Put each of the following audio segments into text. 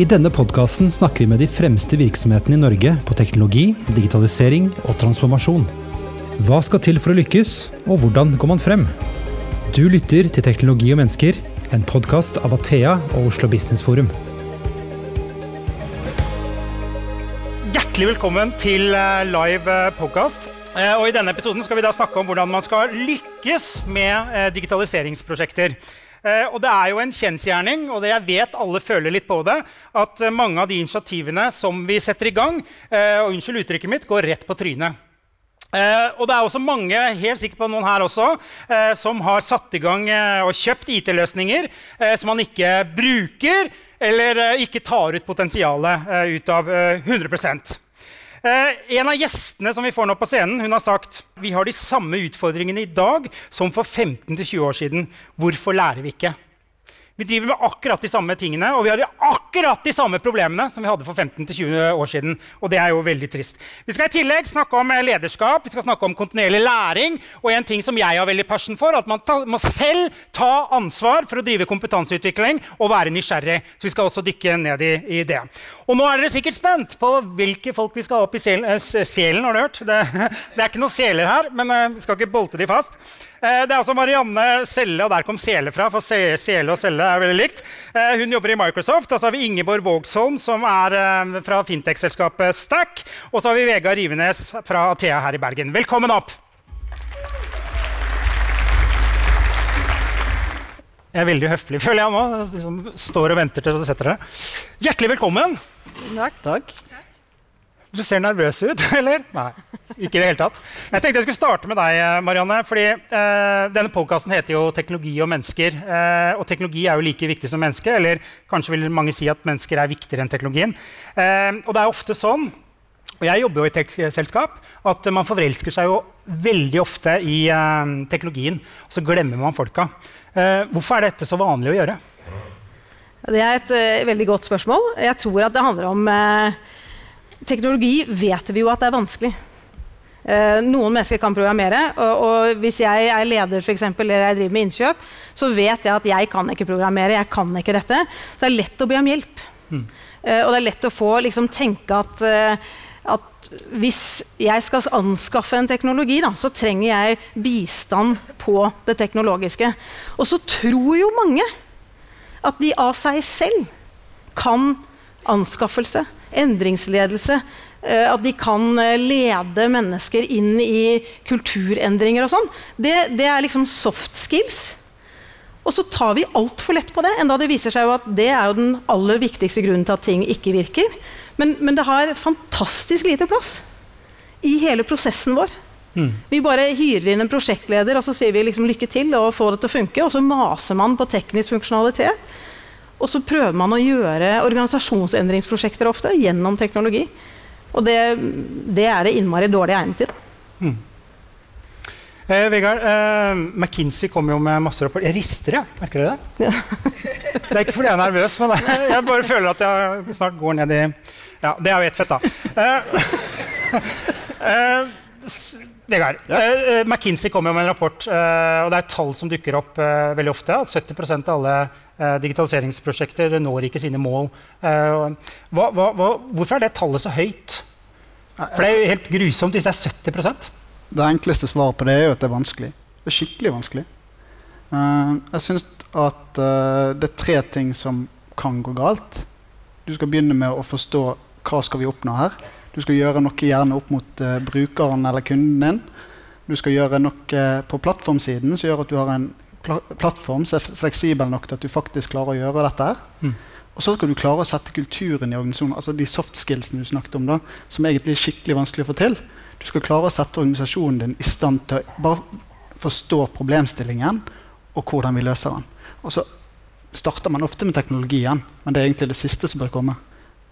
I denne podkasten snakker vi med de fremste virksomhetene i Norge på teknologi, digitalisering og transformasjon. Hva skal til for å lykkes, og hvordan går man frem? Du lytter til Teknologi og mennesker, en podkast av Athea og Oslo Business Forum. Hjertelig velkommen til eh, live podkast. Og I denne episoden skal vi da snakke om hvordan man skal lykkes med eh, digitaliseringsprosjekter. Eh, og det er jo en kjensgjerning, og det jeg vet alle føler litt på det, at eh, mange av de initiativene som vi setter i gang, eh, og unnskyld uttrykket mitt, går rett på trynet. Eh, og det er også mange helt sikkert på noen her også, eh, som har satt i gang eh, og kjøpt IT-løsninger som man ikke bruker, eller ikke tar ut potensialet ut av 100 En av gjestene som vi får nå på scenen, hun har sagt vi har de samme utfordringene i dag som for 15-20 år siden. Hvorfor lærer vi ikke? Vi driver med akkurat de samme tingene, og vi har akkurat de samme problemene som vi hadde for 15-20 år siden. Og det er jo veldig trist. Vi skal i tillegg snakke om eh, lederskap, vi skal snakke om kontinuerlig læring. Og en ting som jeg har veldig passion for, at man ta, må selv ta ansvar for å drive kompetanseutvikling og være nysgjerrig. Så vi skal også dykke ned i, i det. Og nå er dere sikkert spent på hvilke folk vi skal ha opp i selen. Eh, selen har du hørt? Det, det, er ikke noen seler her, men uh, vi skal ikke bolte de fast. Uh, det er altså Marianne Selle, og der kom Sele fra, for Sele og Selle er veldig likt. Uh, hun jobber i Microsoft. Og så har vi Ingeborg Vågsholm, som er fra fintech-selskapet Stack. Og så har vi Vegard Rivenes fra Athea her i Bergen. Velkommen opp! Jeg er veldig høflig, føler jeg nå. Jeg liksom står og venter til du setter dere. Hjertelig velkommen. Takk. Takk. Du ser nervøs ut, eller? Nei, ikke i det hele tatt. Jeg tenkte jeg skulle starte med deg, Marianne. fordi eh, Denne podkasten heter jo 'Teknologi og mennesker'. Eh, og teknologi er jo like viktig som menneske. Eller kanskje vil mange si at mennesker er viktigere enn teknologien. Eh, og det er ofte sånn og jeg jobber jo i tech-selskap, at man forelsker seg jo veldig ofte i uh, teknologien. Og så glemmer man folka. Uh, hvorfor er dette så vanlig å gjøre? Det er et uh, veldig godt spørsmål. Jeg tror at det handler om Teknologi vet vi jo at det er vanskelig. noen mennesker kan programmere. Og, og hvis jeg er leder for eksempel, eller jeg driver med innkjøp, så vet jeg at jeg kan ikke programmere. jeg kan ikke dette. Så det er lett å be om hjelp. Mm. og det er lett å få liksom, tenke at at hvis jeg skal anskaffe en teknologi, da, så trenger jeg bistand på det teknologiske. Og så tror jo mange at de av seg selv kan anskaffelse, endringsledelse. Eh, at de kan eh, lede mennesker inn i kulturendringer og sånn. Det, det, er liksom soft skills. Og så tar vi altfor lett på det, enda det viser seg at det er den aller viktigste grunnen til at ting ikke virker. Men, men, det har fantastisk lite plass i hele prosessen vår. Mm. Vi bare hyrer inn en prosjektleder og så sier vi liksom lykke til og få det til å funke. Og så maser man på teknisk funksjonalitet. Og så prøver man å gjøre organisasjonsendringsprosjekter ofte gjennom teknologi. Og det, det er det innmari dårlig egnet til. Mm. Eh, Vegard, eh, McKinsey kommer jo med masse rapporter. Jeg rister, jeg. Merker dere det? Ja. det er ikke fordi jeg er nervøs, men jeg bare føler at jeg snart går ned i Ja, det er jo ett fett, da. Eh, eh, Vegard, ja. eh, McKinsey kommer jo med en rapport, eh, og det er tall som dukker opp eh, veldig ofte. At 70% av alle eh, digitaliseringsprosjekter når ikke sine mål. Hva, hva, hva, hvorfor er det tallet så høyt? For det er jo helt grusomt hvis det er 70% det enkleste svaret på det er jo at det er vanskelig. Det er skikkelig vanskelig. Uh, jeg syns at det er tre ting som kan gå galt. Du skal begynne med å forstå hva skal vi oppnå her. Du skal gjøre noe gjerne opp mot brukeren eller kunden din. Du skal gjøre noe på plattformsiden som gjør at du har en plattform som er fleksibel nok til at du faktisk klarer å gjøre dette. Mm. Og så skal du klare å sette kulturen i organisasjonen, altså de soft skillsene du snakket om, da, som egentlig er skikkelig vanskelig å få til. Du skal klare å sette organisasjonen din i stand til å bare forstå problemstillingen og hvordan vi løser den. Og så starter man ofte med teknologien, men det er egentlig det siste som bør komme.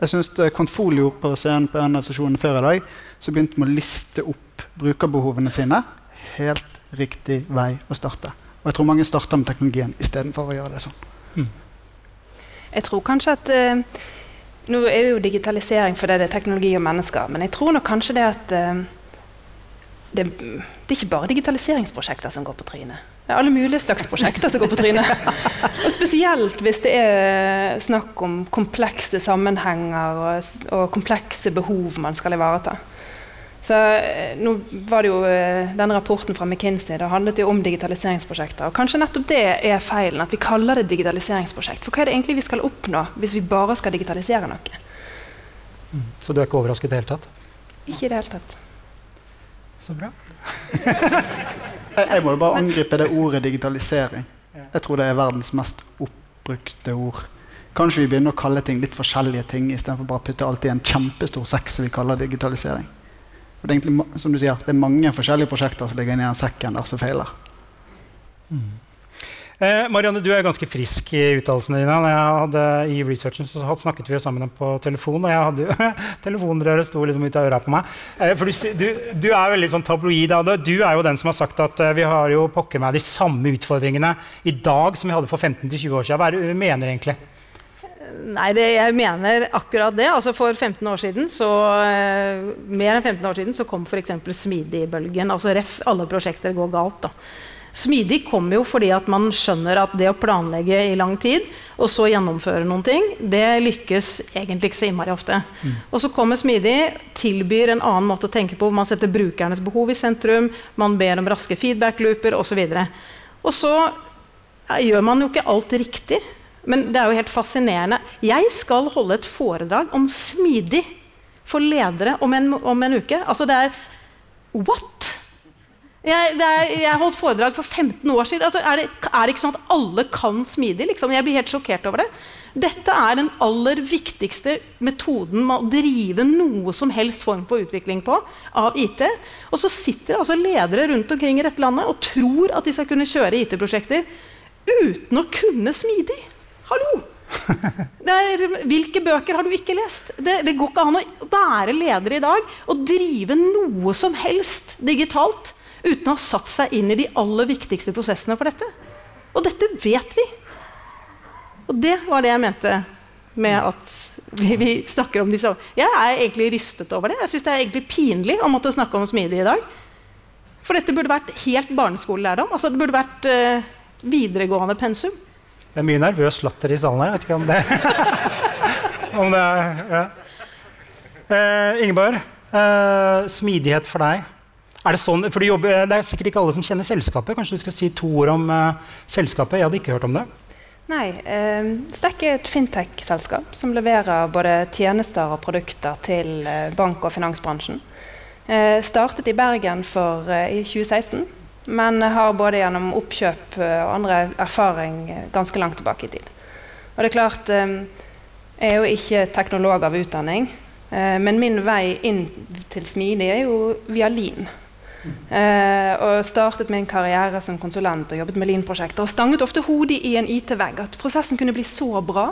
Jeg synes Kontfolio på scenen på en av sesjonene før i dag så begynte med å liste opp brukerbehovene sine. Helt riktig vei å starte. Og jeg tror mange starter med teknologien istedenfor å gjøre det sånn. Mm. Jeg tror kanskje at uh, Nå er det jo digitalisering fordi det er teknologi og mennesker, men jeg tror nok kanskje det at uh, det, det, er ikke bare digitaliseringsprosjekter som går på trynet. Det er alle mulige slags prosjekter som går på trynet. Og spesielt hvis det er snakk om komplekse sammenhenger og, og komplekse behov man skal ivareta. Så eh, nå var det jo eh, Denne rapporten fra McKinsey det handlet jo om digitaliseringsprosjekter. og Kanskje nettopp det er feilen, at vi kaller det digitaliseringsprosjekt. For hva er det egentlig vi skal oppnå hvis vi bare skal digitalisere noe? Mm. Så du er ikke overrasket i det hele tatt? Ikke i det hele tatt. Så bra. jeg, jeg må jo bare angripe det ordet digitalisering. Jeg tror det er verdens mest oppbrukte ord. Kanskje vi begynner å kalle ting litt forskjellige ting istedenfor bare å putte alt i en kjempestor sekk som vi kaller digitalisering. Og det, er egentlig, som du sier, det er mange forskjellige prosjekter som ligger inni den sekken der som feiler. Mm. Eh, Marianne, du er ganske frisk i uttalelsene dine. Når jeg hadde, I researchen så snakket vi sammen på telefon, og jeg hadde telefonrøret sto liksom ut av øra på meg. Eh, for du, du, du, er veldig sånn tabloid. Du er jo den som har sagt at eh, vi har jo pokker meg de samme utfordringene i dag som vi hadde for 15-20 år siden. Hva er det du mener egentlig? Nei, det, jeg mener akkurat det. Altså For 15 år siden, så, uh, mer enn 15 år siden så kom f.eks. smidig-bølgen. Altså ref, alle prosjekter går galt. da. Smidig kommer jo fordi at man skjønner at det å planlegge i lang tid og så gjennomføre noen ting, det lykkes egentlig ikke så innmari ofte. Mm. Og så kommer smidig, tilbyr en annen måte å tenke på. Man setter brukernes behov i sentrum, man ber om raske feedback-looper osv. Og, så og så ja, gjør man jo ikke alt riktig. Men det er jo helt fascinerende. Jeg skal holde et foredrag om smidig for ledere om en, om en uke. Altså det er What? Jeg, er, jeg, holdt foredrag for 15 år siden. Altså, er, det, er, det, ikke sånn at alle kan smidig? Liksom? Jeg blir helt sjokkert over det. Dette er den aller viktigste metoden med å drive noe som helst form for utvikling på av IT. Og så sitter altså ledere rundt omkring i dette landet og tror at de skal kunne kjøre IT-prosjekter uten å kunne smidig. Hallo! Er, hvilke bøker har du ikke lest? Det, det går ikke an å være leder i dag og drive noe som helst digitalt uten å ha satt seg inn i de aller viktigste prosessene for dette. Og dette vet vi. Og det var det jeg mente med at vi, vi snakker om disse Jeg er egentlig rystet over det. Jeg syns det er egentlig pinlig å måtte snakke om smidig i dag. For dette burde vært helt barneskolelærdom. Altså, det burde vært uh, videregående pensum. Det er mye nervøs latter i salen her. Jeg vet ikke om det, om det er ja. eh, Ingeborg, eh, smidighet for deg? Er det, sånn, for jobber, det er sikkert ikke alle som kjenner selskapet. Kanskje du skal si to ord om eh, selskapet? Jeg hadde ikke hørt om det. Nei. Eh, Stekk er et fintech-selskap som leverer både tjenester og produkter til eh, bank- og finansbransjen. Eh, startet i Bergen for, eh, i 2016, men har både gjennom oppkjøp eh, og andre erfaring eh, ganske langt tilbake i tid. Og det er klart, Jeg er jo ikke teknolog av utdanning, men min vei inn til smidig er jo via Lean. Uh, og startet min karriere som konsulent og jobbet med Lean-prosjekter. Og stanget ofte hodet i en IT-vegg. At prosessen kunne bli så bra,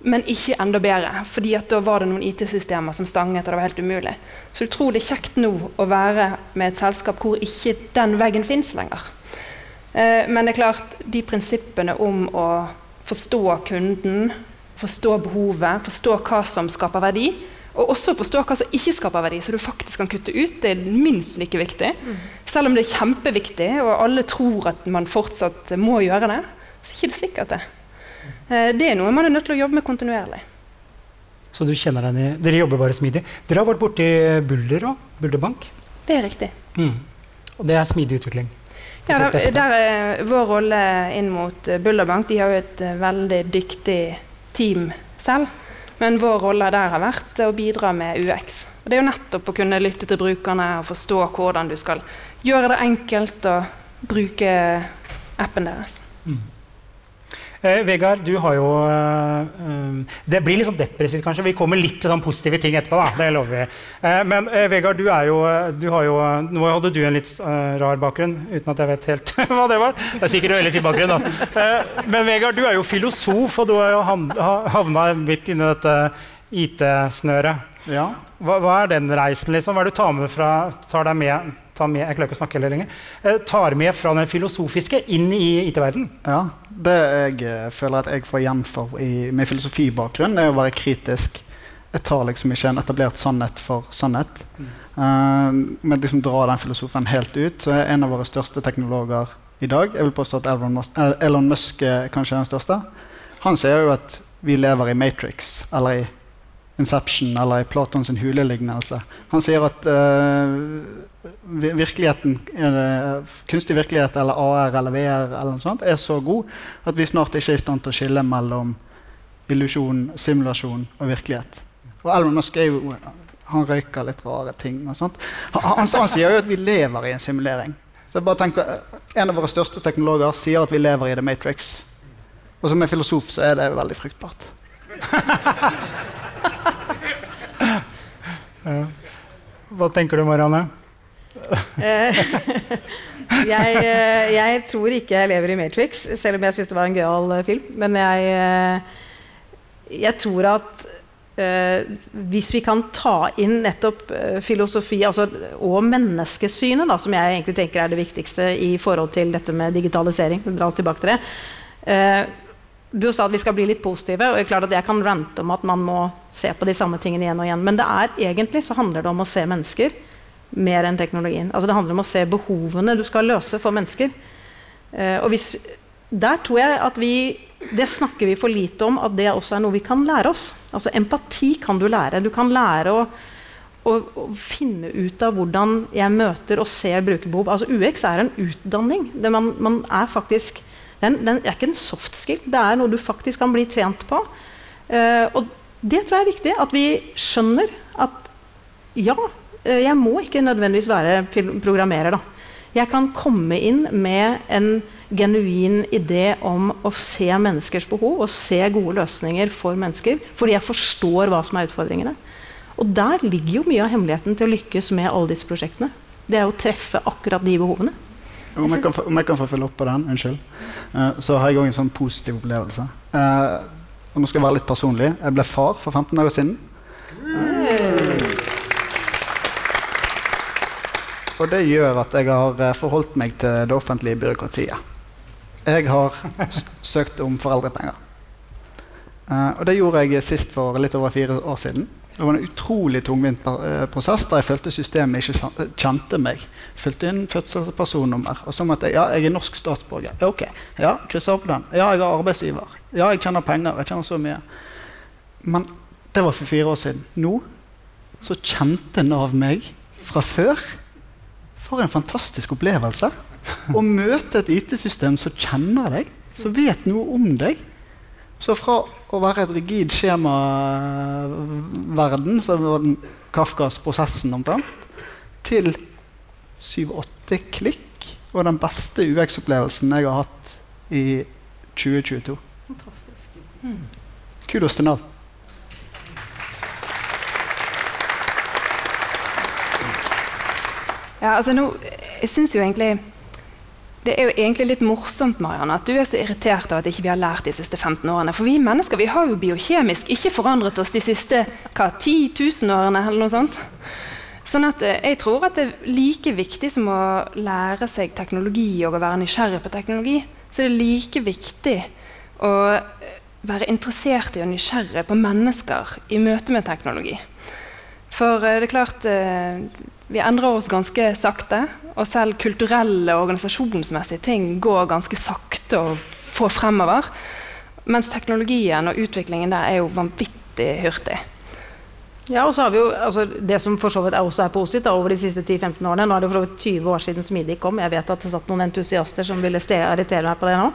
men ikke enda bedre. fordi da var det noen IT-systemer som stanget, og det var helt umulig. Så utrolig kjekt nå å være med et selskap hvor ikke den veggen fins lenger. Eh, men det er klart, de prinsippene om å forstå kunden, forstå behovet, forstå hva som skaper verdi, og også forstå hva som ikke skaper verdi, så du faktisk kan kutte ut. Det er minst like viktig. Mm. Selv om det er kjempeviktig, og alle tror at man fortsatt må gjøre det, så er det ikke sikkert det. Eh, det er noe man er nødt til å jobbe med kontinuerlig. Så du kjenner deg ned. Dere jobber bare smidig. Dere har vært borti Bulder òg? Bulderbank? Det er riktig. Mm. Og det er smidig utvikling? Ja, der, der er vår rolle inn mot Bulderbank De har jo et veldig dyktig team selv. Men vår rolle der har vært å bidra med UX. Og det er jo nettopp å kunne lytte til brukerne og forstå hvordan du skal gjøre det enkelt å bruke appen deres. Mm. Eh, Vegard, du har jo eh, Det blir litt sånn depressivt, kanskje. Vi kommer litt til sånn positive ting etterpå. da, det lover vi. Eh, men uh, Vegard, du, er jo, du har jo Nå hadde du en litt rar bakgrunn, uten at jeg vet helt hva det var. Det er sikkert en veldig fin bakgrunn. da. men Vegard, du er jo filosof, og du har jo havna midt inni dette IT-snøret. Ja. Hva, hva, er den reisen? liksom? Hva er det du tar med fra, tar deg med med, jeg klarer ikke å snakke heller lenger, eh, tar med fra den filosofiske inn i IT-verdenen? Ja, det jeg eh, føler at jeg får igjen for i, med filosofibakgrunn, er å være kritisk. Jeg tar liksom ikke en etablert sannhet for sannhet. Mm. Uh, men liksom dra den filosofen helt ut. Så er en av våre største teknologer i dag. Jeg vil påstå at Elon Musk, Elon Musk er kanskje den største. Han sier jo at vi lever i Matrix, eller i Inception, eller i Platons hulelignelse. Han sier at uh, virkeligheten, kunstig virkelighet eller AR eller VR eller noe sånt, er så god at vi snart ikke er i stand til å skille mellom illusjon, simulasjon og virkelighet. Og Elon Musk er jo han røyker litt rare ting. og sånt. Han, han, han, sier jo at vi lever i en simulering. Så jeg bare tenker, En av våre største teknologer sier at vi lever i The Matrix. Og som en filosof så er det veldig fruktbart. Hva tenker du, Marianne? Eh, jeg, eh, jeg, tror ikke jeg lever i Matrix, selv om jeg syns det var en gøyal eh, film. Men jeg, jeg tror at Uh, hvis vi kan ta inn nettopp filosofi altså, og menneskesynet, da, som jeg egentlig tenker er det viktigste i forhold til dette med digitalisering dra oss tilbake til det. Uh, du sa at vi skal bli litt positive, og klart at jeg kan rante om at man må se på de samme tingene igjen og igjen. Men det er egentlig så handler det om å se mennesker mer enn teknologien. Altså, det handler om å se behovene du skal løse for mennesker. og hvis, der tror jeg at vi det snakker vi for lite om, at det også er noe vi kan lære oss. Altså Empati kan du lære. Du kan lære å, å, å finne ut av hvordan jeg møter og ser brukerbehov. Altså UX er en utdanning. Man, man, er faktisk, den, den, er ikke en soft skill. Det er noe du faktisk kan bli trent på. Eh, og det tror jeg er viktig. At vi skjønner at ja, jeg må ikke nødvendigvis være programmerer. da. Jeg kan komme inn med en genuin idé om å se menneskers behov og se gode løsninger for mennesker. Fordi jeg forstår hva som er utfordringene. Og der ligger jo mye av hemmeligheten til å lykkes med alle disse prosjektene. Det er å treffe akkurat de behovene. Om jeg kan om jeg kan få følge opp på den, unnskyld, uh, så har jeg òg en sånn positiv opplevelse. Uh, og nå skal jeg være litt personlig. Jeg ble far for 15 dager siden. Uh, og det gjør at jeg har forholdt meg til det offentlige byråkratiet. Jeg har søkt om foreldrepenger. Uh, og det gjorde jeg sist for litt over fire år siden. Det var en utrolig tungvint eh, prosess der jeg følte systemet ikke kjente meg. Fylte inn fødselspersonnummer. Og så måtte jeg ja, jeg er norsk statsborger. Ok, ja, krysser opp den. Ja, jeg har arbeidsgiver. Ja, jeg tjener penger. Jeg tjener så mye. Men det var for fire år siden. Nå så kjente Nav meg fra før. For en fantastisk opplevelse. Å møte et IT-system som kjenner deg, som vet noe om deg. Så fra å være et rigid skjemaverden, som var den Kafkas prosessen omtrent, til syv-åtte klikk og den beste UX-opplevelsen jeg har hatt i 2022. Fantastisk. Mm. Kudos til Nav. Ja, altså nå, jeg syns jo egentlig det er jo egentlig litt morsomt Marianne, at du er så irritert av at ikke vi har lært de siste 15 årene. For vi mennesker vi har jo biokjemisk ikke forandret oss de siste hva, 10 000 årene. eller noe sånt. Sånn at eh, Jeg tror at det er like viktig som å lære seg teknologi og å være nysgjerrig på teknologi, så det er like viktig å eh, være interessert i og nysgjerrig på mennesker i møte med teknologi. For eh, det er klart vi endrer oss ganske sakte. Og selv kulturelle og organisasjonsmessige ting går ganske sakte å få fremover. Mens teknologien og utviklingen der er jo vanvittig hurtig. Ja, og så har vi jo altså, Det som for så vidt også er positivt da, over de siste 10-15 årene Nå er det for så vidt 20 år siden Smidig kom. Jeg vet at det satt noen entusiaster som ville arrestere meg på det nå.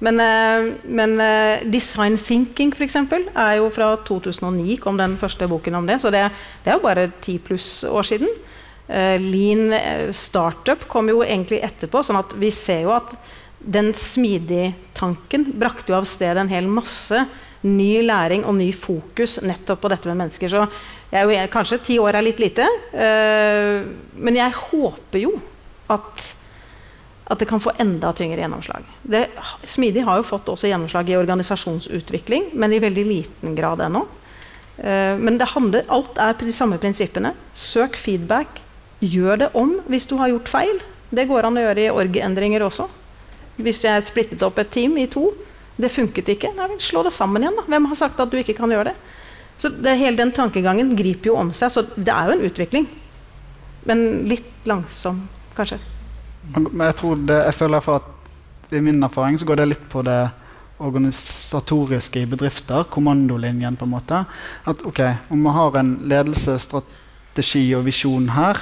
Men, uh, men uh, Design Thinking eksempel, er jo fra 2009 kom den første boken om det. Så det, det er jo bare ti pluss år siden. Uh, Lean eh, Startup kom jo egentlig etterpå. sånn at vi ser jo at den smidig-tanken brakte jo av sted en hel masse ny læring og ny fokus nettopp på dette med mennesker. Så jeg er jo, kanskje ti år er litt lite, men jeg håper jo at, at det kan få enda tyngre gjennomslag. Det, smidig har jo fått også gjennomslag i organisasjonsutvikling, men i veldig liten grad ennå. Uh, men handler, alt er de samme prinsippene. Søk feedback, Gjør det om hvis du har gjort feil. Det går an å gjøre i org-endringer også. Hvis jeg splittet opp et team i to, det funket ikke. Nei, slå det sammen igjen. da. Hvem har sagt at du ikke kan gjøre det? Så det, Hele den tankegangen griper jo om seg. Så det er jo en utvikling. Men litt langsom, kanskje. Men jeg, tror det, jeg føler at i min erfaring så går det litt på det organisatoriske i bedrifter. Kommandolinjen, på en måte. At ok, Om vi har en ledelsesstrategi og visjon her,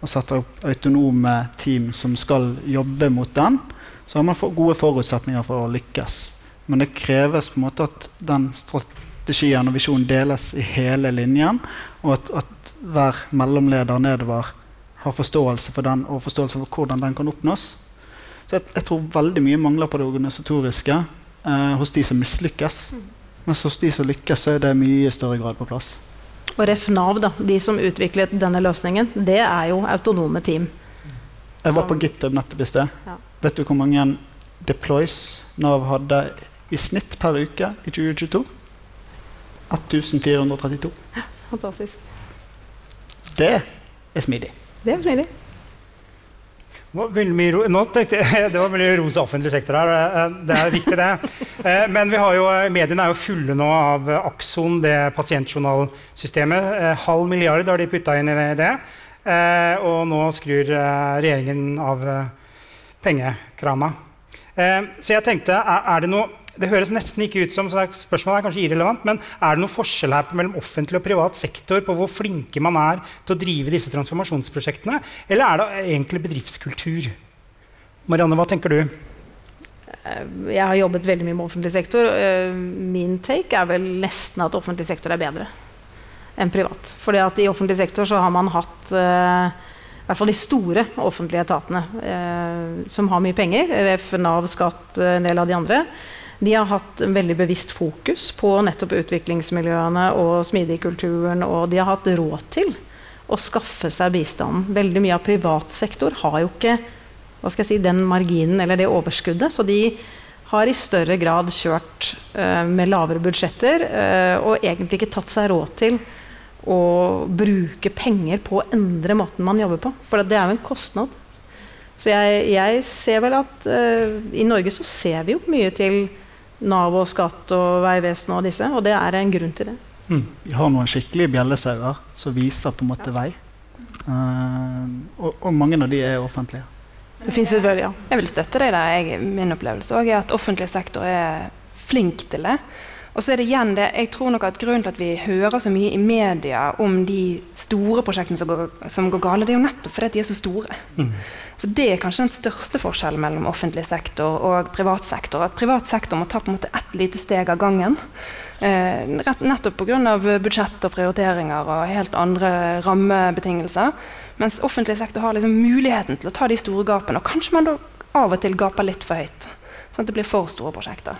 og setter opp autonome team som skal jobbe mot den, så har man gode forutsetninger for å lykkes. Men det kreves på en måte at den strategien og visjonen deles i hele linjen, og at, at hver mellomleder nedover har forståelse for den og forståelse for hvordan den kan oppnås. Så jeg, jeg tror veldig mye mangler på det organisatoriske eh, hos de som mislykkes. Mens hos de som lykkes, så er det mye større grad på plass. Og Ref Nav, da, de som utviklet denne løsningen, det er jo autonome team. Jeg var på GitHub nettopp i sted. Ja. Vet du hvor mange deploys Nav hadde i snitt per uke i 2022? 1432. Fantastisk. Det er smidig. Det er smidig. Nå tenkte jeg, Det var veldig ros av offentlig sektor her. Eh, det er viktig, det. Eh, men jo, mediene er jo fulle nå av Akson, det pasientjournalsystemet. Eh, halv milliard har de putta inn i det. Og nå skrur regjeringen av pengekrana. Så jeg tenkte, er det noe det høres nesten ikke ut som så spørsmålet er kanskje irrelevant, men er det noen forskjell her mellom offentlig og privat sektor på hvor flinke man er til å drive disse transformasjonsprosjektene? Eller er det egentlig bedriftskultur? Marianne, hva tenker du? Eh, jeg har jobbet veldig mye med offentlig sektor. Eh, min take er vel nesten at offentlig sektor er bedre enn privat. Fordi at i offentlig sektor så har man hatt uh, i hvert fall de store offentlige etatene som har mye penger. RF, Nav, Skatt, en del av de andre. De har hatt en veldig bevisst fokus på nettopp utviklingsmiljøene og smidigkulturen, og de har hatt råd til å skaffe seg bistanden. Veldig mye av privat sektor har jo ikke si, den marginen eller det overskuddet, så de har i større grad kjørt uh, med lavere budsjetter uh, og egentlig ikke tatt seg råd til å bruke penger på å endre måten man jobber på. For det er jo en kostnad. Så jeg, jeg ser vel at uh, i Norge så ser vi jo mye til Nav og Skatt og Vegvesenet og disse, og det er en grunn til det. Mm. Vi har noen skikkelige bjellesauer som viser på en måte ja. vei. Uh, og, og, mange av de er offentlige. Det finnes et vel, ja. Jeg vil støtte deg der. Jeg, min opplevelse er at offentlig sektor er flink til det. Og så er det igjen det, jeg tror nok at Grunnen til at vi hører så mye i media om de store prosjektene som går, som går gale, det er jo nettopp fordi de er så store. Mm. Så Det er kanskje den største forskjellen mellom offentlig sektor og privat sektor. At privat sektor må ta på en måte ett lite steg av gangen. Eh, nettopp pga. budsjett og prioriteringer og helt andre rammebetingelser. Mens offentlig sektor har liksom muligheten til å ta de store gapene. Og kanskje man da av og til gaper litt for høyt. Sånn at det blir for store prosjekter.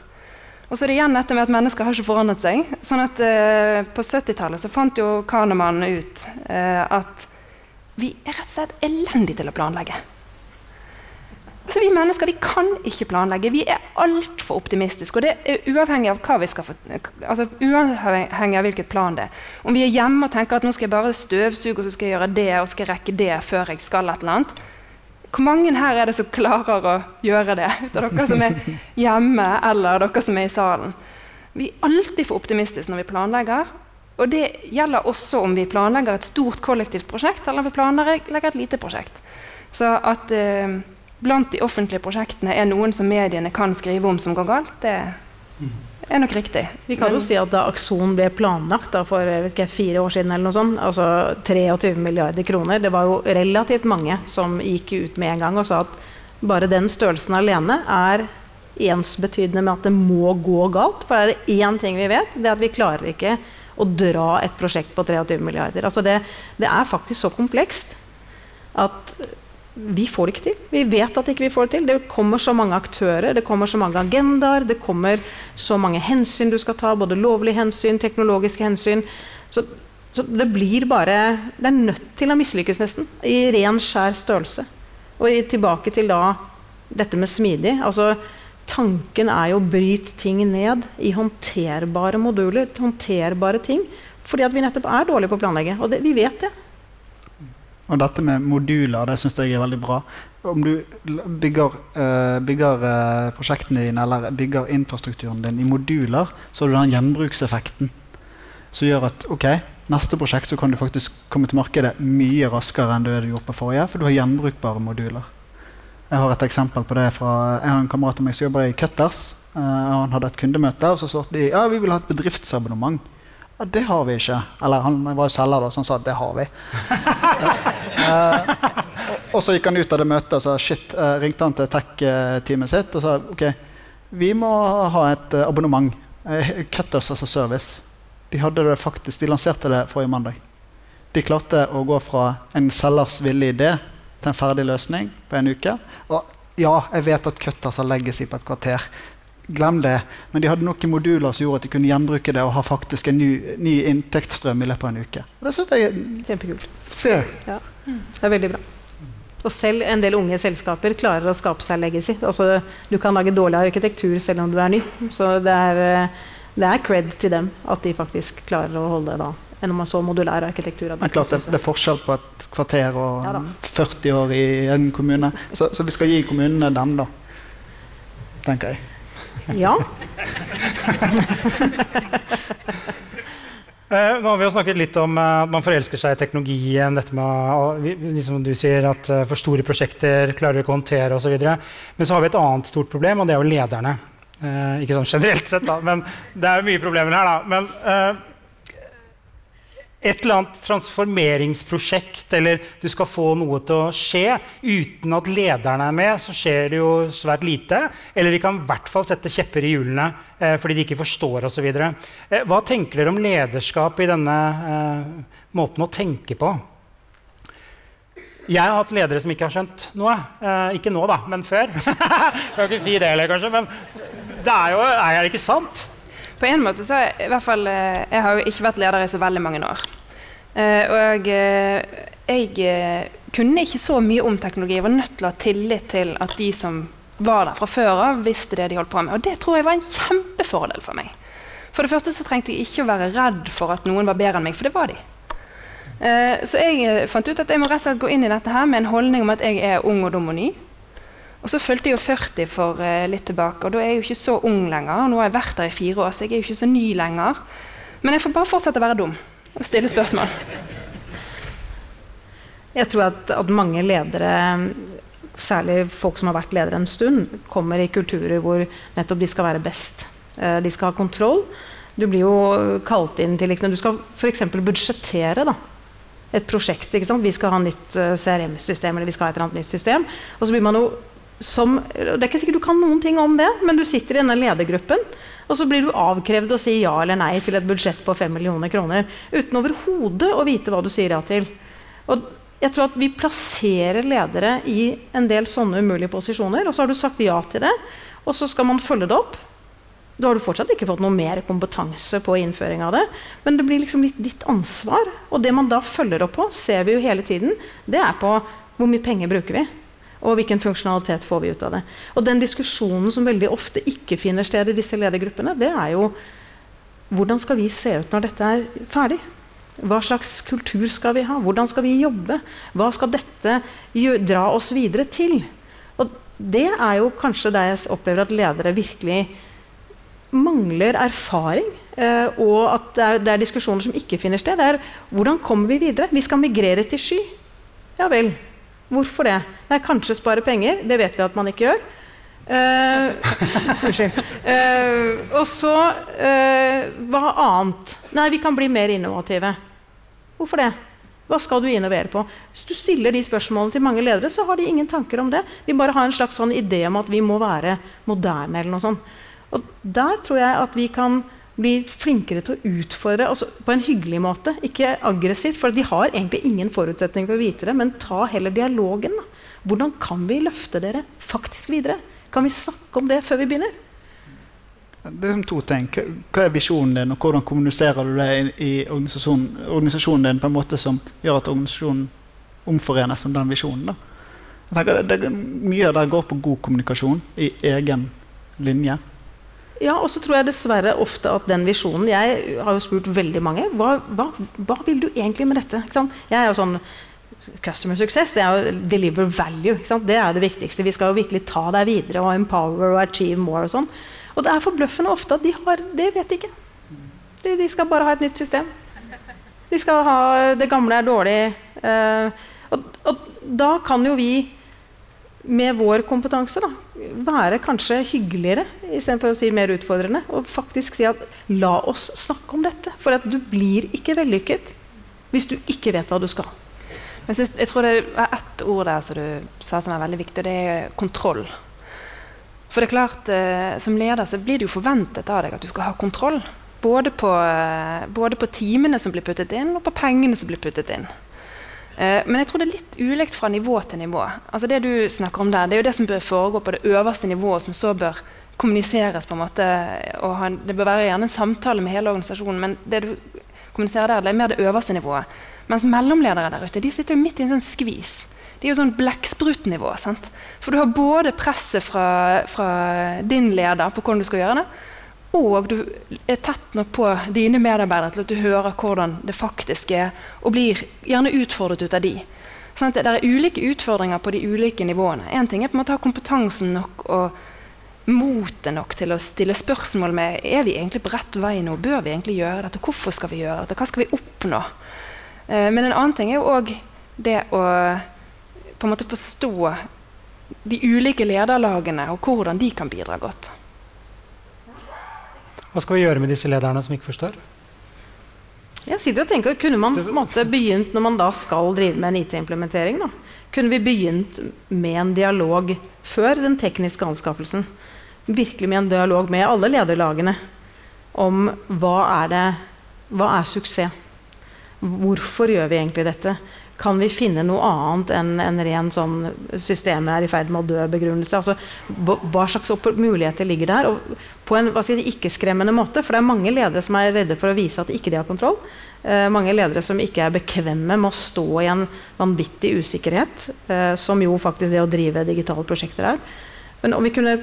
Og så er det igjen dette med at mennesker har ikke forandret seg. Sånn at eh, På 70-tallet så fant jo Kahneman ut eh, at vi er rett og slett elendige til å planlegge. Altså, vi mennesker vi kan ikke planlegge. Vi er altfor optimistiske. Og det er uavhengig av hva vi skal få, altså, uavhengig av hvilket plan det er. Om vi er hjemme og tenker at nå skal jeg bare støvsuge og så skal jeg gjøre det og skal rekke det før jeg skal et eller annet, hvor mange her er det som klarer å gjøre det? Av dere som er hjemme, eller dere som er i salen. Vi er alltid for optimistiske når vi planlegger. Og det gjelder også om vi planlegger et stort kollektivt prosjekt, eller om vi planlegger et lite prosjekt. Så at eh, blant de offentlige prosjektene er noen som mediene kan skrive om som går galt, det er nok riktig. Vi kan jo si at Da Akson ble planlagt da, for ikke, fire år siden, eller noe sånt, altså 23 milliarder kroner Det var jo relativt mange som gikk ut med en gang og sa at bare den størrelsen alene er ensbetydende med at det må gå galt. For er det én ting vi vet, det er at vi klarer ikke å dra et prosjekt på 23 milliarder. Altså det, det er faktisk så komplekst at vi får det ikke til. Vi vet at ikke vi får det til. Det kommer så mange aktører, det kommer så mange agendaer, det kommer så mange hensyn du skal ta, både lovlige hensyn, teknologiske hensyn. Så, så det blir bare Det er nødt til å mislykkes, nesten. I ren, skjær størrelse. Og i, tilbake til da dette med smidig. altså Tanken er jo å bryte ting ned i håndterbare moduler, håndterbare ting. Fordi at vi nettopp er dårlige på å planlegge. Og det, vi vet det. Og dette med moduler det syns jeg er veldig bra. Om du bygger, uh, bygger uh, prosjektene dine eller bygger infrastrukturen din i moduler, så har du den gjenbrukseffekten som gjør at ok, neste prosjekt så kan du faktisk komme til markedet mye raskere enn du hadde gjort på forrige, for du har gjenbrukbare moduler. Jeg har et eksempel på det fra jeg har en kamerat av meg som jobber i Cutters. Uh, han hadde et kundemøte, og så svarte de ja, vi vil ha et bedriftsabonnement. Ja, det har vi ikke. Eller han var jo selger, da, så han sa det har vi. uh, og, så gikk han ut av det møtet og sa shit, uh, ringte han til tech-teamet sitt og sa ok, vi må ha et abonnement. Cutters as a service. De, faktisk, de lanserte det forrige mandag. De klarte å gå fra en selgers ville idé til en ferdig løsning på en uke. Og ja, jeg vet at Cutters har legacy på et kvarter. Glem det. Men de hadde noen moduler som gjorde at de kunne gjenbruke det og ha faktisk en ny, ny inntektsstrøm i løpet av en uke. Og det synes jeg er Kjempekult. Se. Ja. Det er veldig bra. Og selv en del unge selskaper klarer å skape seg legacy. Altså, du kan lage dårlig arkitektur selv om du er ny. Så det er, eh, det er cred til dem at de faktisk klarer å holde da, enn om man så modulær arkitektur. Det er, klart, det, det, er forskjell på et kvarter og ja, 40 år i en kommune. Så, så, vi skal gi kommunene den, da. Tenker jeg. Ja. Uh, nå har vi jo snakket litt om uh, at man forelsker seg i teknologien. dette med, uh, liksom du sier at For store prosjekter klarer vi ikke å håndtere osv. Men så har vi et annet stort problem, og det er jo lederne. ikke sånn generelt sett, da, men det er jo mye problemer her. da. Men et eller annet transformeringsprosjekt, eller du skal få noe til å skje uten at lederne er med, så skjer det jo svært lite. Eller de kan i hvert fall sette kjepper i hjulene eh, fordi de ikke forstår osv. Eh, hva tenker dere om lederskap i denne eh, måten å tenke på? Jeg har hatt ledere som ikke har skjønt noe. Eh, ikke nå, da, men før. jeg kan ikke si det heller, kanskje, men det er jo er det ikke sant? På en måte så i hvert fall, eh, Jeg har jo ikke vært leder i så veldig mange år. Uh, og uh, jeg kunne ikke så mye om teknologi. Jeg var nødt til å ha tillit til at de som var der fra før av, visste det de holdt på med. Og det tror jeg var en kjempefordel for meg. For det første så trengte jeg ikke å være redd for at noen var bedre enn meg, for det var de. Så jeg fant ut at jeg må rett og slett gå inn i dette her med en holdning om at jeg er ung og dum og ny. Og så fulgte jeg jo 40 for uh, litt tilbake, og da er jeg jo ikke så ung lenger. Nå har jeg vært der i fire år, så jeg er jo ikke så ny lenger. Men jeg får bare fortsette å være dum og stille spørsmål. Jeg tror at, at, mange ledere, særlig folk som har vært ledere en stund, kommer i kulturer hvor nettopp de skal være best. Uh, de skal ha kontroll. Du blir jo kalt inn til Du skal f.eks. budsjettere da, et prosjekt. Vi skal ha nytt uh, CRM-system eller vi skal ha et eller annet nytt system. Og så blir man jo som, Det er ikke sikkert du kan noen ting om det, men du sitter i denne ledergruppen. Og så blir du avkrevd å si ja eller nei til et budsjett på 5 millioner kroner. Uten overhodet å vite hva du sier ja til. Og jeg tror at Vi plasserer ledere i en del sånne umulige posisjoner. Og så har du sagt ja til det, og så skal man følge det opp. Da har du fortsatt ikke fått noe mer kompetanse på innføring av det. Men det blir liksom litt ditt ansvar. Og det man da følger opp på, ser vi jo hele tiden, det er på hvor mye penger bruker vi. Og hvilken funksjonalitet får vi ut av det. Og den diskusjonen som veldig ofte ikke finner sted i disse ledergruppene, det er jo hvordan skal vi se ut når dette er ferdig? Hva slags kultur skal vi ha? Hvordan skal vi jobbe? Hva skal dette dra oss videre til? Og det er jo kanskje der jeg opplever at ledere virkelig mangler erfaring. Eh, og at det er, det er, diskusjoner som ikke finner sted. Det er hvordan kommer vi videre? Vi skal migrere til sky. Ja vel. Hvorfor det? Nei, kanskje spare penger. Det vet vi at man ikke gjør. Uh, unnskyld. Uh, og så uh, Hva annet? Nei, vi kan bli mer innovative. Hvorfor det? Hva skal du innovere på? Hvis du stiller de spørsmålene til mange ledere, så har de ingen tanker om det. De bare har en slags sånn idé om at vi må være moderne. eller noe sånt. Og der tror jeg at vi kan bli flinkere til å utfordre altså på en hyggelig måte. Ikke aggressivt, for de har egentlig ingen forutsetning for å vite det. Men ta heller dialogen. Da. Hvordan kan vi løfte dere faktisk videre? Kan vi snakke om det før vi begynner? Det er to ting. Hva er visjonen din, og hvordan kommuniserer du det i, organisasjonen, organisasjonen, din på en måte som gjør at organisasjonen omforenes om den visjonen? Da? Jeg tenker det, det, mye av det går på god kommunikasjon i egen linje. Ja, og så tror jeg dessverre ofte at den visjonen Jeg har jo spurt veldig mange hva, hva, hva vil du egentlig med dette. Jeg er jo sånn Customer success det er jo deliver value. Det er det viktigste. Vi skal jo virkelig ta deg videre og empower og achieve more. Og sånn. Og det er forbløffende ofte at de har Det vet de ikke. De, de, skal bare ha et nytt system. De skal ha Det gamle er dårlig. Uh, og, og da kan jo vi med vår kompetanse da, være kanskje hyggeligere istedenfor å si mer utfordrende. Og faktisk si at la oss snakke om dette. For at du blir ikke vellykket hvis du ikke vet hva du skal. Jeg, synes, jeg tror det er ett ord der som du sa som er veldig viktig, og det er kontroll. For det er klart, eh, Som leder så blir det jo forventet av deg at du skal ha kontroll. Både på, eh, både på timene som blir puttet inn, og på pengene som blir puttet inn. Eh, men jeg tror det er litt ulikt fra nivå til nivå. Altså Det du snakker om der, det er jo det som bør foregå på det øverste nivået, som så bør kommuniseres. på en måte, ha, Det bør være gjerne en samtale med hele organisasjonen, men det du kommuniserer der, det er mer det øverste nivået. Mens mellomledere der ute de sitter jo midt i en sånn skvis. Det er jo sånn blekksprutnivå. For du har både presset fra, fra din leder på hvordan du skal gjøre det, og du er tett nok på dine medarbeidere til at du hører hvordan det faktisk er, og blir gjerne utfordret ut av de. Sånn det er ulike utfordringer på de ulike nivåene. Én ting er på en måte å ha kompetansen nok og motet nok til å stille spørsmål med er vi egentlig på rett vei nå. Bør vi egentlig gjøre dette? Hvorfor skal vi gjøre dette? Hva skal vi oppnå? Eh, men en annen ting er jo òg det å på en måte forstå de ulike lederlagene og hvordan de kan bidra godt. Hva skal vi gjøre med disse lederne som ikke forstår? Jeg sitter og tenker, Kunne man måte begynt når man da skal drive med en IT-implementering? Kunne vi begynt med en dialog før den tekniske anskaffelsen? Virkelig med en dialog med alle lederlagene om hva er, det, hva er suksess? Hvorfor gjør vi egentlig dette? Kan vi finne noe annet enn en ren sånn systemet er i ferd med å dø-begrunnelse? Altså, hva slags muligheter ligger der? Og på en si, ikke-skremmende måte. For det er mange ledere som er redde for å vise at ikke de har kontroll. Eh, mange ledere som ikke er bekvemme med å stå i en vanvittig usikkerhet, eh, som jo faktisk det å drive digitale prosjekter er. Men om vi kunne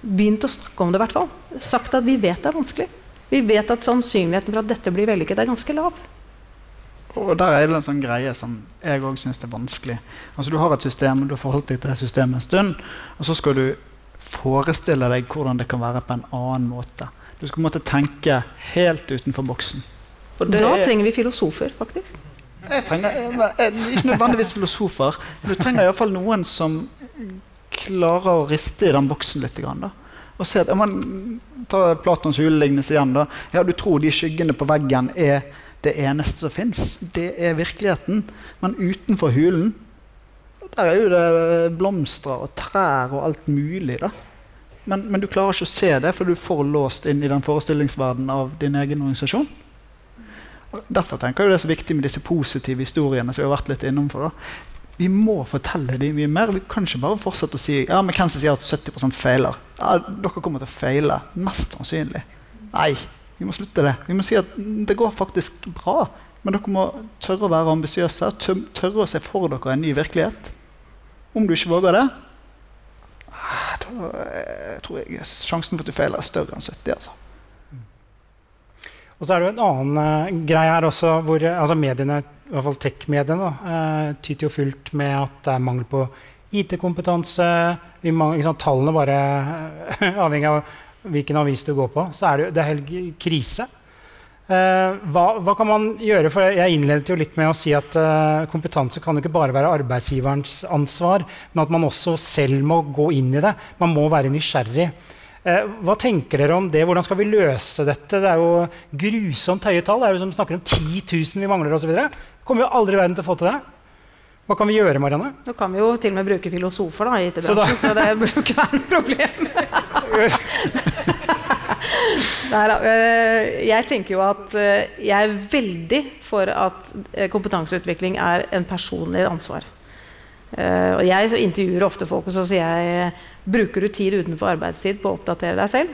begynt å snakke om det, i hvert fall. Sagt at vi vet det er vanskelig. Vi vet at sannsynligheten for at dette blir vellykket, er ganske lav. Og der er det en sånn greie som jeg òg syns er vanskelig. Altså Du har et system, du har forholdt deg til det systemet en stund, og så skal du forestille deg hvordan det kan være på en annen måte. Du skal måtte tenke helt utenfor boksen. da trenger vi filosofer, faktisk. Jeg trenger, jeg, ikke nødvendigvis filosofer. Du trenger iallfall noen som klarer å riste i den boksen litt. Da. Og se at, man, Ta Platons hulelignelse igjen. da. Ja, Du tror de skyggene på veggen er det eneste som fins. Det er virkeligheten. Men utenfor hulen der er jo det blomster og trær og alt mulig. da. Men, men, du klarer ikke å se det, for du er for låst inn i den forestillingsverdenen av din egen organisasjon. Og derfor tenker jeg det er så viktig med disse positive historiene. som vi har vært litt innomfor. Da. Vi må fortelle dem mye mer. Vi kan ikke bare fortsette å si ja, men hvem som sier at 70 feiler. Ja, dere kommer til å feile. Mest sannsynlig. Nei, vi må slutte det. Vi må si at det går faktisk bra. Men dere må tørre å være ambisiøse, tørre å se for dere en ny virkelighet. Om du ikke våger det, ah, da jeg tror jeg sjansen for at du feiler, er større enn 70. altså. Og så er det jo en annen uh, greie her også, hvor uh, altså mediene, i hvert fall tech-mediene, uh, tyter jo fullt med at det er mangel på IT-kompetanse. Tallene bare avhengig av hvilken avis du går på, så er det, det er helt krise. Uh, hva, hva, kan man gjøre? For Jeg innledet jo litt med å si at uh, kompetanse kan jo ikke bare være arbeidsgiverens ansvar, men at man også selv må gå inn i det. Man må være nysgjerrig. Uh, hva tenker dere om det? Hvordan skal vi løse dette? Det er jo grusomt høye tall. Det er jo som snakker om 10 000 vi mangler osv. Kommer jo aldri i verden til å få til det. Hva kan vi gjøre, Marianne? Nå kan vi jo til og med bruke filosofer da, i IT-bransjen, så, så, det burde jo ikke være noe problem. Nei, eh, jeg tenker jo at eh, jeg er veldig for at eh, kompetanseutvikling er en personlig ansvar. Og jeg intervjuer ofte folk og så sier jeg bruker du tid utenfor arbeidstid på å oppdatere deg selv.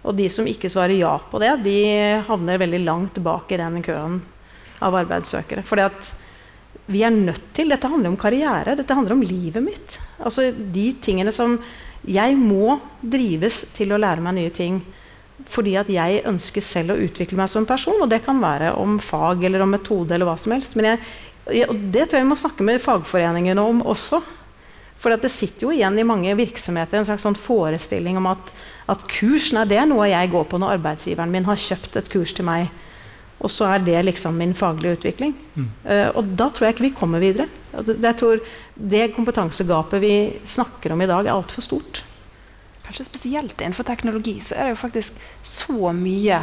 Og de som ikke svarer ja på det, de havner veldig langt bak i den køen av arbeidssøkere. Fordi at vi er nødt til Dette handler om karriere. Dette handler om livet mitt. Altså de tingene som Jeg må drives til å lære meg nye ting fordi at jeg ønsker selv å utvikle meg som person. Og det kan være om fag eller om metode eller hva som helst. Men jeg, og det tror jeg vi må snakke med fagforeningene om også. For det sitter jo igjen i mange virksomheter en slags sånn forestilling om at, at kurs nei, det er noe jeg går på når arbeidsgiveren min har kjøpt et kurs til meg Og så er det liksom min faglige utvikling. Mm. Uh, og da tror jeg ikke vi kommer videre. Jeg tror Det kompetansegapet vi snakker om i dag, er altfor stort. Kanskje spesielt innenfor teknologi så er det jo faktisk så mye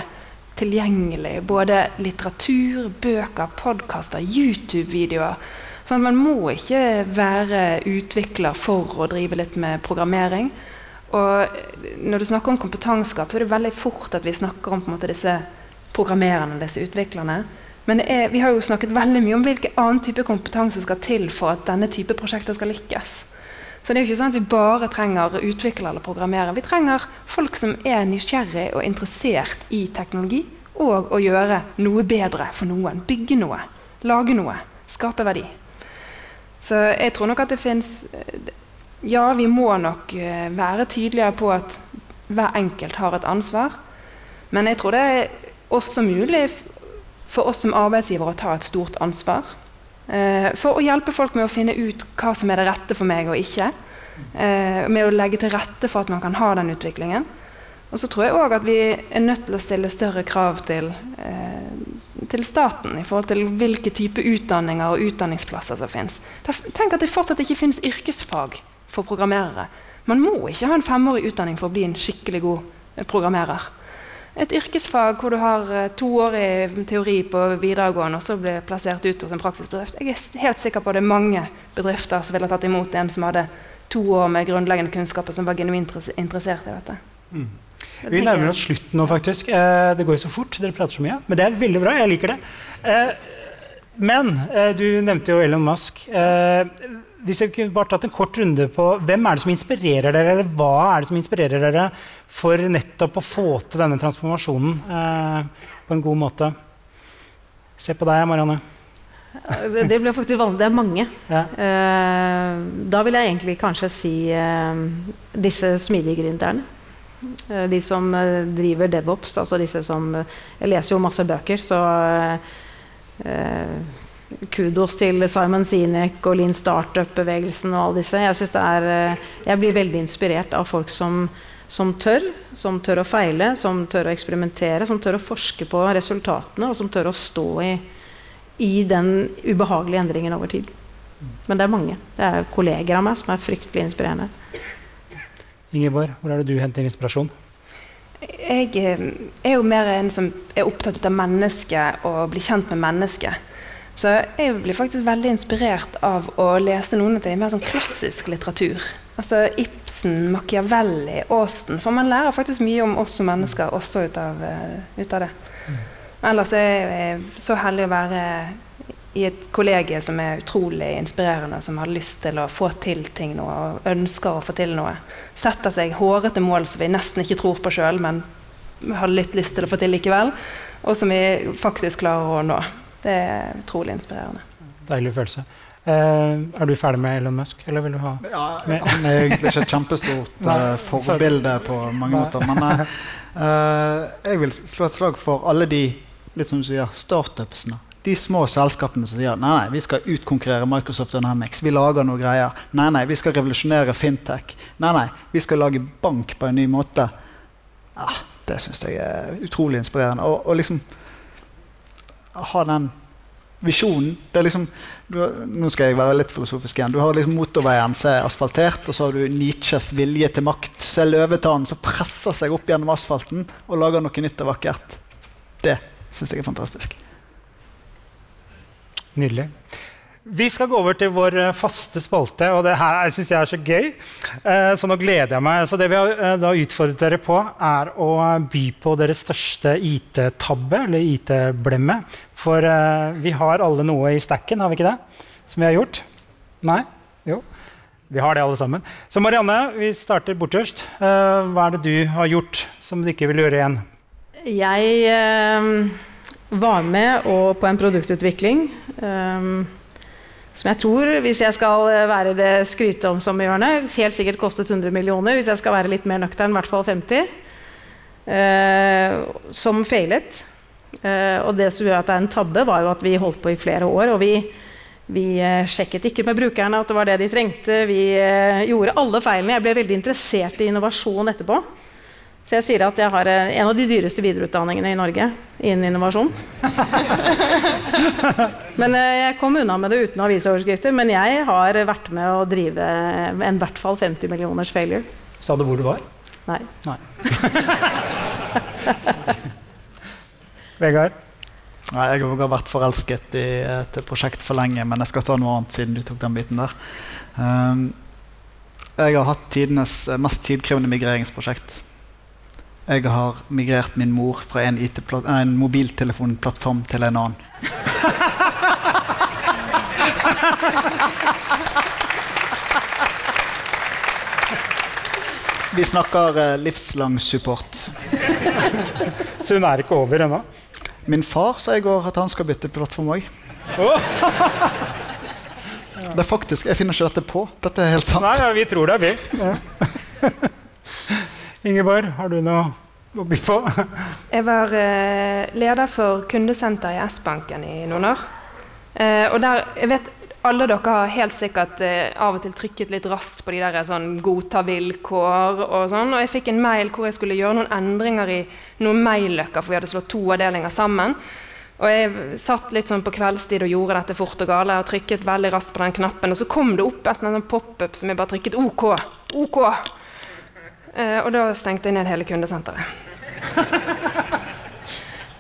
tilgjengelig. Både litteratur, bøker, podkaster, YouTube-videoer. Sånn man må ikke være utvikler for å drive litt med programmering. Og når du snakker om kompetansegap, så er det veldig fort at vi snakker om måte, disse programmererne, disse utviklerne. Men er, vi har jo snakket veldig mye om hvilken annen type kompetanse skal til for at denne type prosjekter skal lykkes. Så det er jo ikke sånn at vi bare trenger utviklere eller programmerere. Vi trenger folk som er nysgjerrig og interessert i teknologi, og å gjøre noe bedre for noen. Bygge noe. Lage noe. Skape verdi. Så jeg tror nok at det fins Ja, vi må nok eh, være tydeligere på at hver enkelt har et ansvar. Men jeg tror det er også mulig for oss som arbeidsgiver å ta et stort ansvar. Eh, for å hjelpe folk med å finne ut hva som er det rette for meg og ikke. Eh, med å legge til rette for at man kan ha den utviklingen. Og så tror jeg òg at vi er nødt til å stille større krav til, eh, til staten i forhold til hvilke type utdanninger og utdanningsplasser som finnes. Tenk at det fortsatt ikke finnes yrkesfag for programmerere. Man må ikke ha en femårig utdanning for å bli en skikkelig god programmerer et yrkesfag hvor du har toårig to år i teori på videregående og så blir plassert ut hos en praksisbedrift. Jeg er helt sikker på at det er mange bedrifter som ville tatt imot en som hadde to år med grunnleggende kunnskaper som var genuint interessert i dette. Mm. Vi nærmer oss slutten nå, faktisk. Eh, det går jo så fort. Dere prater så mye. Men det er veldig bra. Jeg liker det. Eh, men eh, du nevnte jo Elon Musk. Eh, hvis jeg kunne bare tatt en kort runde på Hvem er det som inspirerer dere, eller hva er det som inspirerer dere for nettopp å få til denne transformasjonen eh, på en god måte? Se på deg, Marianne. Det blir faktisk vanlig. Det er mange. Ja. Eh, da vil jeg egentlig kanskje si eh, disse smidige gründerne. Eh, de som driver DevOps. Altså disse som Jeg leser jo masse bøker, så kudos til Simon Sinek og Lean Startup-bevegelsen og alle disse. Jeg, er, eh, jeg, blir veldig inspirert av folk som, som, tør. Som tør å feile, som tør å eksperimentere, som tør å forske på resultatene, og som tør å stå i, i den ubehagelige endringen over tid. Men det er mange. Det er kolleger av meg som er fryktelig inspirerende. Ingeborg, hvor er det du henter inspirasjon? Jeg eh, er jo mer en som er opptatt av mennesket og blir kjent med mennesket. Så jeg blir faktisk veldig inspirert av å lese noen av de mer sånn klassisk litteratur. Altså Ibsen, Machiavelli, Austen. For man lærer faktisk mye om oss som mennesker også ut av, uh, ut av det. Mm. Ellers er jeg så heldig å være i et kollegie som er utrolig inspirerende, som har lyst til å få til ting nå, og ønsker å få til noe. Setter seg hårete mål som vi nesten ikke tror på sjøl, men har litt lyst til å få til likevel. Og som vi faktisk klarer å nå. Det er utrolig inspirerende. Deilig følelse. Uh, er du ferdig med Elon Musk, eller vil du ha ja, Han er egentlig ikke et kjempestort uh, forbilde på mange måter. Men uh, jeg vil slå et slag for alle de litt som du sier, startupsene. De små selskapene som sier nei, nei, vi skal utkonkurrere Microsoft og Dynamics. Vi lager noe greier. Nei, nei, vi skal revolusjonere fintech. Nei, nei, vi skal lage bank på en ny måte. Ja, det syns jeg er utrolig inspirerende. Og, og liksom ha den visjonen. Det er liksom, du, nå skal jeg være litt filosofisk igjen. Du har liksom motorveien som er asfaltert, og så har du Nietzsches vilje til makt. Så er løvetannen som presser seg opp gjennom asfalten og lager noe nytt og vakkert. Det syns jeg er fantastisk. Nydelig. Vi skal gå over til vår eh, faste spalte, og det her syns jeg er så gøy. Eh, så nå gleder jeg meg. Så det vi har eh, utfordret dere på, er å by på deres største IT-tabbe, eller IT-blemme. For vi har alle noe i stacken, har vi ikke det? Som vi har gjort? Nei? Jo. Vi har det, alle sammen. Så Marianne, vi starter bortørst. hva er det du har gjort som du ikke vil gjøre igjen? Jeg var med på en produktutvikling. Um, som jeg tror, hvis jeg skal eh, være det skryteomsomme hjørnet, helt sikkert kostet 100 millioner. Hvis jeg skal være litt mer nøktern, i hvert fall 50. Eh, som feilet. Eh, og det som gjør at det er en tabbe, var jo at vi holdt på i flere år. Og vi, vi eh, sjekket ikke med brukerne at det var det de trengte. Vi eh, gjorde alle feilene. Jeg ble veldig interessert i innovasjon etterpå. Så jeg sier at jeg har eh, en av de dyreste videreutdanningene i Norge innen innovasjon. men eh, Jeg kom unna med det uten avisoverskrifter, men jeg har vært med å drive en hvert fall 50 millioners failure. Sa du hvor du var? Nei. Nei. Vegard? Nei, jeg har vært forelsket i et prosjekt for lenge, men jeg skal ta noe annet siden du tok den biten der. Um, jeg har hatt tidenes mest tidkrevende migreringsprosjekt. Jeg har migrert min mor fra en, en mobiltelefonplattform til en annen. Vi snakker eh, livslang support. Så hun er ikke over ennå? Min far sa i går at han skal bytte plattform òg. Det er faktisk, Jeg finner ikke dette på. Dette er helt sant. Nei, ja, vi tror det, vi. Ja. Ingeborg, har du noe å by på? jeg var eh, leder for kundesenter i S-banken i noen år. Eh, og der, jeg vet alle dere har helt sikkert eh, av og til trykket litt raskt på de der sånn godta vilkår og sånn. Og jeg fikk en mail hvor jeg skulle gjøre noen endringer i noen mailløkker, for vi hadde slått to avdelinger sammen. Og jeg satt litt sånn på kveldstid og gjorde dette fort og gale og trykket veldig raskt på den knappen. Og så kom det opp et pop-up som jeg bare trykket OK. OK. Eh, og da stengte jeg ned hele kundesenteret.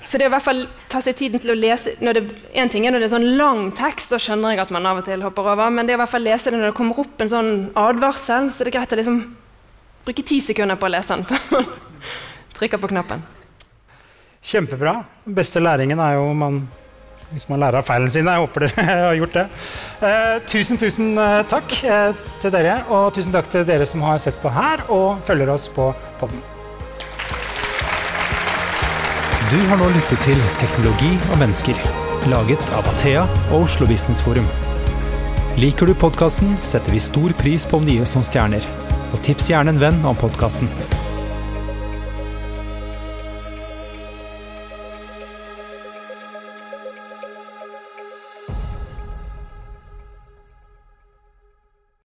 Så det å i hvert fall ta seg tiden til å lese det, En ting er når det er sånn lang tekst, så skjønner jeg at man av og til hopper over. Men det å i hvert fall lese det når det kommer opp en sånn advarsel, så det er greit å liksom bruke ti sekunder på å lese den før man trykker på knappen. Kjempebra. Den beste læringen er jo man hvis man lærer av feilene sine. Jeg håper dere har gjort det. Eh, tusen, tusen eh, takk eh, til dere, og tusen takk til dere som har sett på her og følger oss på podden. Du har nå lyttet til Teknologi og mennesker, laget av Athea og Oslo Business Forum. Liker du podkasten, setter vi stor pris på om du gir oss noen stjerner. Og tips gjerne en venn om podkasten.